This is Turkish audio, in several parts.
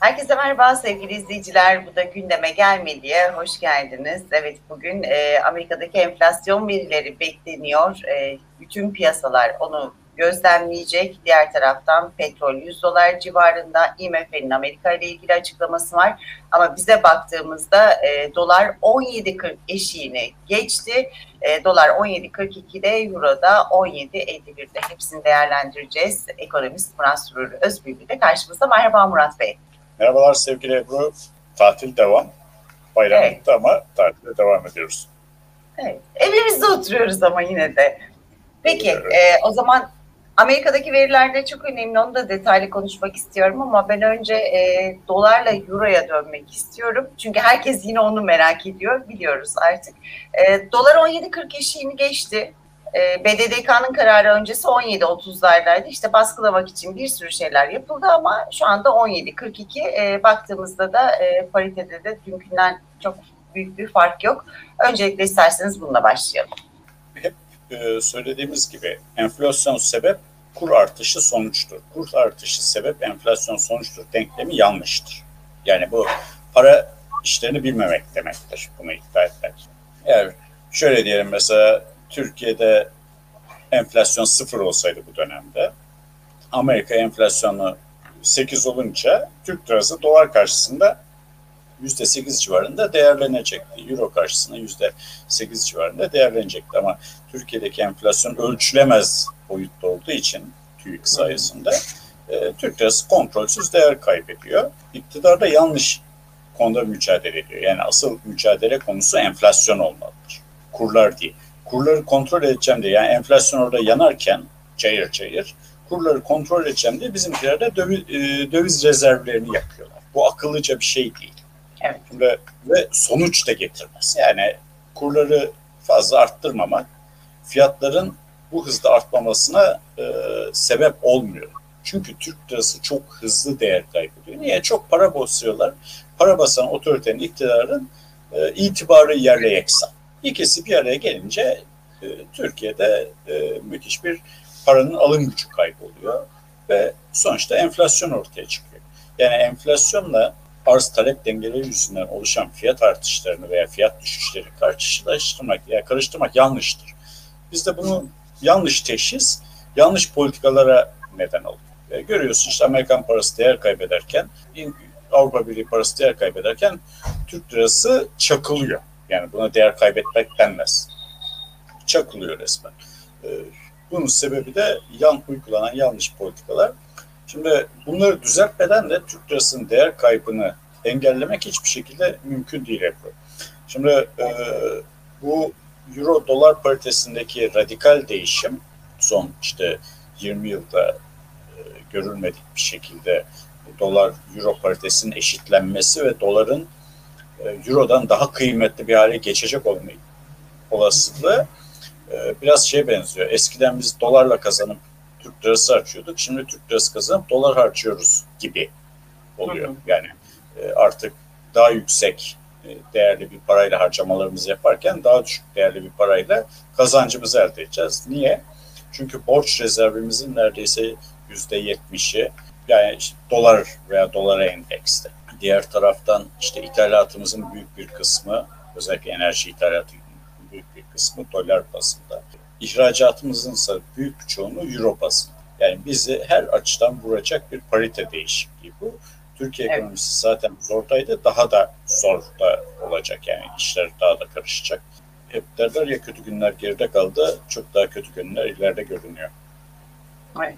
Herkese merhaba sevgili izleyiciler. Bu da gündeme gelmediye hoş geldiniz. Evet bugün e, Amerika'daki enflasyon verileri bekleniyor. E, bütün piyasalar onu gözlemleyecek. Diğer taraftan petrol 100 dolar civarında IMF'nin Amerika ile ilgili açıklaması var. Ama bize baktığımızda e, dolar 17.40 eşiğini geçti. E, dolar 17.42'de, euro da 17.51'de. Hepsini değerlendireceğiz. Ekonomist Murat Sürür Özbilgi de karşımızda. Merhaba Murat Bey. Merhabalar sevgili Ebru. Tatil devam. Bayram evet. bitti ama tatilde devam ediyoruz. Evet. Evimizde oturuyoruz ama yine de. Peki evet. e, o zaman Amerika'daki veriler de çok önemli. Onu da detaylı konuşmak istiyorum ama ben önce e, dolarla euroya dönmek istiyorum. Çünkü herkes yine onu merak ediyor. Biliyoruz artık. E, dolar 17.40 eşiğini geçti. E, BDDK'nın kararı öncesi 17.30'lardaydı. İşte baskılamak için bir sürü şeyler yapıldı ama şu anda 17.42. E, baktığımızda da e, paritede de dünkünden çok büyük bir fark yok. Öncelikle isterseniz bununla başlayalım. Hep e, söylediğimiz gibi enflasyon sebep kur artışı sonuçtur. Kur artışı sebep enflasyon sonuçtur denklemi yanlıştır. Yani bu para işlerini bilmemek demektir bunu iddia etmek. Yani şöyle diyelim mesela Türkiye'de enflasyon sıfır olsaydı bu dönemde Amerika enflasyonu 8 olunca Türk lirası dolar karşısında %8 civarında değerlenecekti. Euro karşısında %8 civarında değerlenecekti. Ama Türkiye'deki enflasyon ölçülemez boyutta olduğu için TÜİK sayesinde e, Türk lirası kontrolsüz değer kaybediyor. İktidar da yanlış konuda mücadele ediyor. Yani asıl mücadele konusu enflasyon olmalıdır. Kurlar değil kurları kontrol edeceğim diye yani enflasyon orada yanarken çayır çayır kurları kontrol edeceğim diye bizimkiler de döviz, e, döviz rezervlerini yapıyorlar. Bu akıllıca bir şey değil. Evet. Ve, ve sonuç da getirmez. Yani kurları fazla arttırmamak fiyatların bu hızda artmamasına e, sebep olmuyor. Çünkü Türk lirası çok hızlı değer kaybediyor. Niye? Çok para basıyorlar. Para basan otoritenin, iktidarın e, itibarı yerle yeksan. İkisi bir araya gelince e, Türkiye'de e, müthiş bir paranın alım gücü kayboluyor ve sonuçta enflasyon ortaya çıkıyor. Yani enflasyonla arz talep dengeleri yüzünden oluşan fiyat artışlarını veya fiyat düşüşleri karşılaştırmak ya karıştırmak yanlıştır. Biz de bunu yanlış teşhis, yanlış politikalara neden oluyor. E, görüyorsun işte Amerikan parası değer kaybederken, Avrupa Birliği parası değer kaybederken Türk lirası çakılıyor. Yani buna değer kaybetmek denmez. Çakılıyor resmen. Ee, bunun sebebi de yan uygulanan yanlış politikalar. Şimdi bunları düzeltmeden de Türk lirasının değer kaybını engellemek hiçbir şekilde mümkün değil Ebru. Şimdi e, bu euro dolar paritesindeki radikal değişim son işte 20 yılda e, görülmedik bir şekilde dolar euro paritesinin eşitlenmesi ve doların e, Euro'dan daha kıymetli bir hale geçecek olmayı olasılığı biraz şeye benziyor. Eskiden biz dolarla kazanıp Türk lirası harcıyorduk. Şimdi Türk lirası kazanıp dolar harcıyoruz gibi oluyor. Hı hı. Yani e, artık daha yüksek değerli bir parayla harcamalarımızı yaparken daha düşük değerli bir parayla kazancımızı elde edeceğiz. Niye? Çünkü borç rezervimizin neredeyse yüzde yetmişi yani işte dolar veya dolara endekste. Diğer taraftan işte ithalatımızın büyük bir kısmı özellikle enerji ithalatı büyük bir kısmı dolar bazında. İhracatımızın ise büyük bir çoğunluğu euro bazında. Yani bizi her açıdan vuracak bir parite değişikliği bu. Türkiye evet. ekonomisi zaten zordaydı. Daha da zor da olacak yani işler daha da karışacak. Hep derler ya kötü günler geride kaldı. Çok daha kötü günler ileride görünüyor. Evet.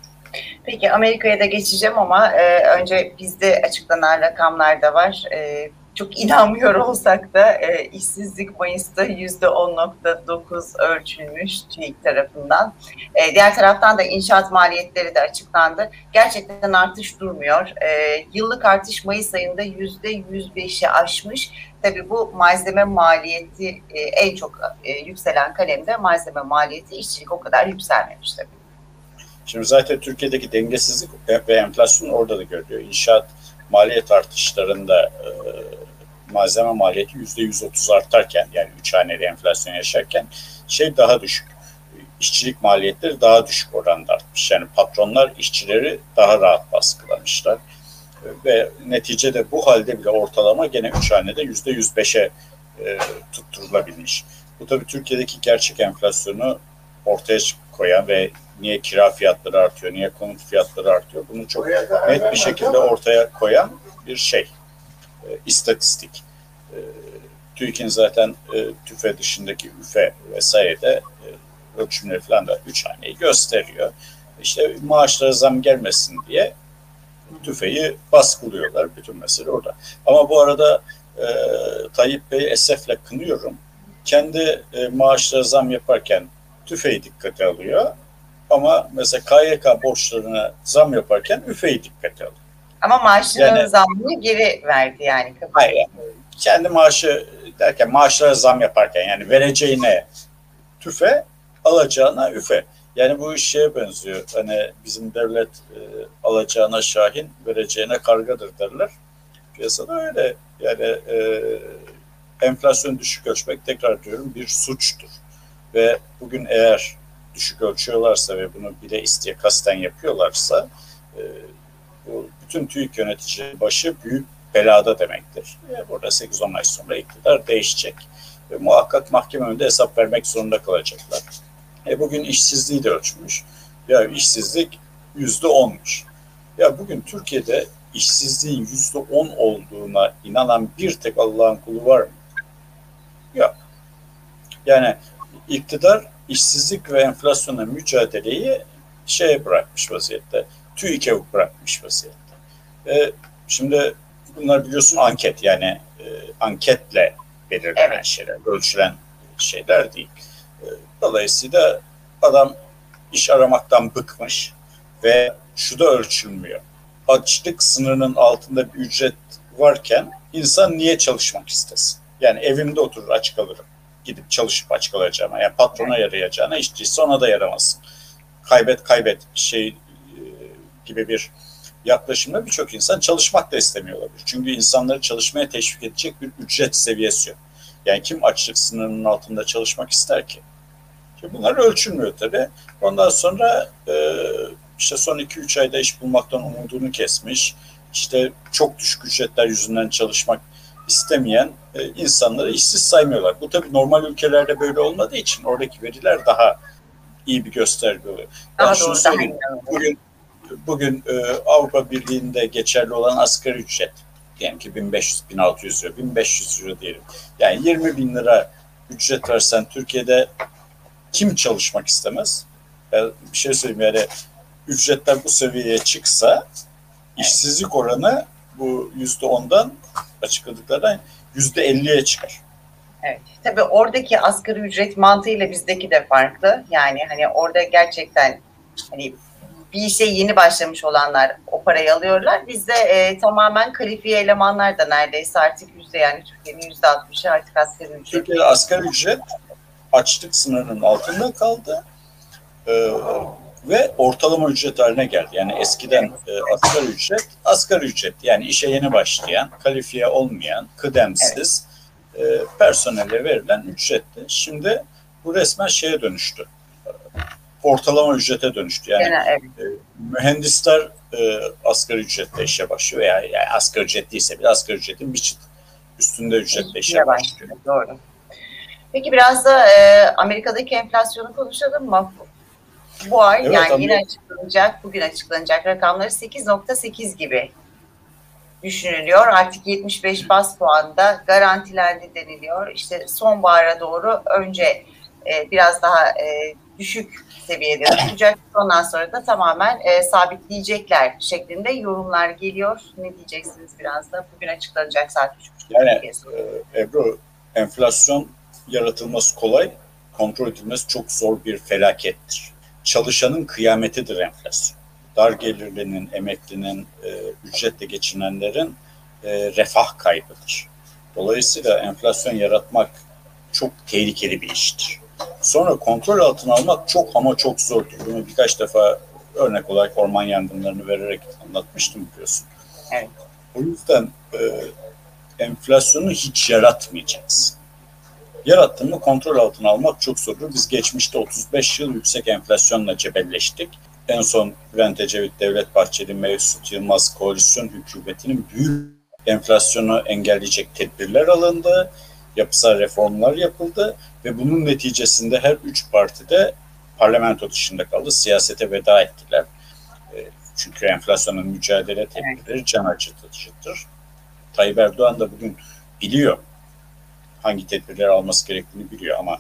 Peki Amerika'ya da geçeceğim ama e, önce bizde açıklanan rakamlar da var. E, çok inanmıyor olsak da e, işsizlik Mayıs'ta yüzde 10.9 ölçülmüş TÜİK tarafından. E, diğer taraftan da inşaat maliyetleri de açıklandı. Gerçekten artış durmuyor. E, yıllık artış Mayıs ayında yüzde 105'i aşmış. Tabii bu malzeme maliyeti e, en çok e, yükselen kalemde malzeme maliyeti işçilik o kadar yükselmemiş tabii. Şimdi zaten Türkiye'deki dengesizlik ve enflasyon orada da görülüyor. İnşaat maliyet artışlarında e, malzeme maliyeti yüzde 130 artarken yani üç haneli enflasyon yaşarken şey daha düşük. İşçilik maliyetleri daha düşük oranda artmış. Yani patronlar işçileri daha rahat baskılamışlar. ve neticede bu halde bile ortalama gene 3 hanede %105'e e, tutturulabilmiş. Bu tabii Türkiye'deki gerçek enflasyonu ortaya koyan ve niye kira fiyatları artıyor, niye konut fiyatları artıyor bunu çok net bir şekilde ortaya koyan bir şey, e, istatistik. E, TÜİK'in zaten e, tüfe dışındaki üfe vesaire de e, ölçümleri falan da üç haneyi gösteriyor. İşte maaşlara zam gelmesin diye tüfeği baskılıyorlar. Bütün mesele orada. Ama bu arada e, Tayyip Bey'i esefle kınıyorum. Kendi e, maaşlara zam yaparken tüfeği dikkate alıyor. Ama mesela KYK borçlarına zam yaparken üfeyi dikkate alıyor. Ama maaşının yani, zammını geri verdi yani. Hayır. Kendi maaşı derken maaşlara zam yaparken yani vereceğine tüfe alacağına üfe. Yani bu iş şeye benziyor. Hani bizim devlet e, alacağına şahin, vereceğine kargadır derler. Piyasada öyle. Yani e, enflasyon düşük ölçmek tekrar diyorum bir suçtur. Ve bugün eğer düşük ölçüyorlarsa ve bunu bile isteye kasten yapıyorlarsa e, bu bütün TÜİK yönetici başı büyük belada demektir. E, burada 8-10 ay sonra iktidar değişecek. Ve muhakkak mahkeme önünde hesap vermek zorunda kalacaklar. E, bugün işsizliği de ölçmüş. Ya işsizlik yüzde onmuş. Ya bugün Türkiye'de işsizliğin yüzde on olduğuna inanan bir tek Allah'ın kulu var mı? Yok. Yani iktidar işsizlik ve enflasyona mücadeleyi şeye bırakmış vaziyette. TÜİK'e bırakmış vaziyette. E, şimdi bunlar biliyorsun anket yani e, anketle belirlenen evet. şeyler, ölçülen şeyler değil. E, dolayısıyla adam iş aramaktan bıkmış ve şu da ölçülmüyor. Açlık sınırının altında bir ücret varken insan niye çalışmak istesin? Yani evimde oturur aç kalırım. Gidip çalışıp aç kalacağıma. Yani patrona yarayacağına işçiyse ona da yaramasın. Kaybet kaybet şey e, gibi bir yaklaşımda birçok insan çalışmak da istemiyor olabilir. Çünkü insanları çalışmaya teşvik edecek bir ücret seviyesi yok. Yani kim açlık sınırının altında çalışmak ister ki? Şimdi bunlar ölçülmüyor tabii. Ondan sonra e, işte son 2-3 ayda iş bulmaktan umudunu kesmiş. İşte çok düşük ücretler yüzünden çalışmak istemeyen e, insanları işsiz saymıyorlar. Bu tabii normal ülkelerde böyle olmadığı için oradaki veriler daha iyi bir gösterge oluyor. Ben daha şunu söyleyeyim. Bugün bugün e, Avrupa Birliği'nde geçerli olan asgari ücret diyelim ki 1500-1600 euro, 1500 euro diyelim. Yani 20 bin lira ücret versen Türkiye'de kim çalışmak istemez? Yani bir şey söyleyeyim yani ücretler bu seviyeye çıksa işsizlik oranı bu yüzde ondan açıkladıklarından yüzde elliye çıkar. Evet. Tabii oradaki asgari ücret mantığıyla bizdeki de farklı. Yani hani orada gerçekten hani bir işe yeni başlamış olanlar o parayı alıyorlar. Bizde e, tamamen kalifiye elemanlar da neredeyse artık yüzde yani Türkiye'nin yüzde altmışı artık asgari ücret. Türkiye'de asgari ücret açlık sınırının altında kaldı. Ee, ve ortalama ücret haline geldi. Yani eskiden e, asgari ücret, asgari ücret yani işe yeni başlayan, kalifiye olmayan, kıdemsiz evet. e, personele verilen ücretti. Şimdi bu resmen şeye dönüştü ortalama ücrete dönüştü. Yani evet. e, mühendisler e, asgari ücretle işe başlıyor veya yani asgari ücret değilse bile asgari ücretin bir çıt üstünde ücretle işe başlıyor. Doğru. Peki biraz da e, Amerika'daki enflasyonu konuşalım mı? Bu ay evet, yani yine açıklanacak, bugün açıklanacak rakamları 8.8 gibi düşünülüyor. Artık 75 bas puanda garantilendi deniliyor. İşte sonbahara doğru önce e, biraz daha e, düşük seviyede tutacak. Ondan sonra da tamamen e, sabitleyecekler şeklinde yorumlar geliyor. Ne diyeceksiniz biraz da? Bugün açıklanacak saat 3.30. Yani e, Ebru enflasyon yaratılması kolay, kontrol edilmesi çok zor bir felakettir. Çalışanın kıyametidir enflasyon. Dar gelirlinin, emeklinin, e, ücretle geçinenlerin e, refah kaybıdır. Dolayısıyla enflasyon yaratmak çok tehlikeli bir iştir. Sonra kontrol altına almak çok ama çok zordur. Bunu birkaç defa örnek olarak orman yangınlarını vererek anlatmıştım biliyorsun. Evet. O yüzden e, enflasyonu hiç yaratmayacaksın. Yarattın mı kontrol altına almak çok zordur. Biz geçmişte 35 yıl yüksek enflasyonla cebelleştik. en son Bülent Ecevit, Devlet Bahçeli, Mesut Yılmaz koalisyon hükümetinin büyük enflasyonu engelleyecek tedbirler alındı, yapısal reformlar yapıldı ve bunun neticesinde her üç parti de parlamento dışında kaldı, siyasete veda ettiler. E, Çünkü enflasyonun mücadele tedbirleri can acıtıcıdır. Tayyip Erdoğan da bugün biliyor hangi tedbirleri alması gerektiğini biliyor ama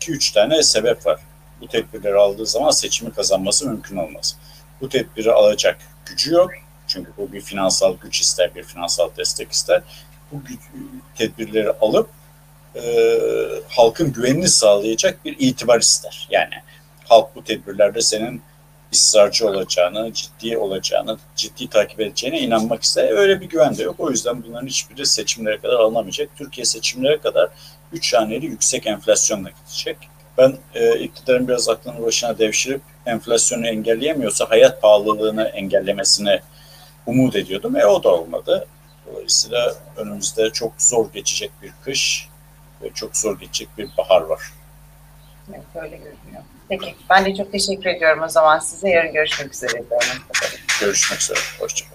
2-3 tane sebep var. Bu tedbirleri aldığı zaman seçimi kazanması mümkün olmaz. Bu tedbiri alacak gücü yok. Çünkü bu bir finansal güç ister, bir finansal destek ister. Bu tedbirleri alıp e, halkın güvenini sağlayacak bir itibar ister. Yani halk bu tedbirlerde senin ısrarcı olacağını, ciddi olacağını, ciddi takip edeceğine inanmak ister. Öyle bir güven de yok. O yüzden bunların hiçbiri seçimlere kadar alınamayacak. Türkiye seçimlere kadar 3 haneli yüksek enflasyonla gidecek. Ben e, iktidarın biraz aklını başına devşirip enflasyonu engelleyemiyorsa hayat pahalılığını engellemesini umut ediyordum. E o da olmadı. Dolayısıyla önümüzde çok zor geçecek bir kış ve çok zor geçecek bir bahar var. Evet, öyle görünüyor. Peki, ben de çok teşekkür ediyorum o zaman size. Yarın görüşmek üzere. Görüşmek üzere. Hoşçakalın.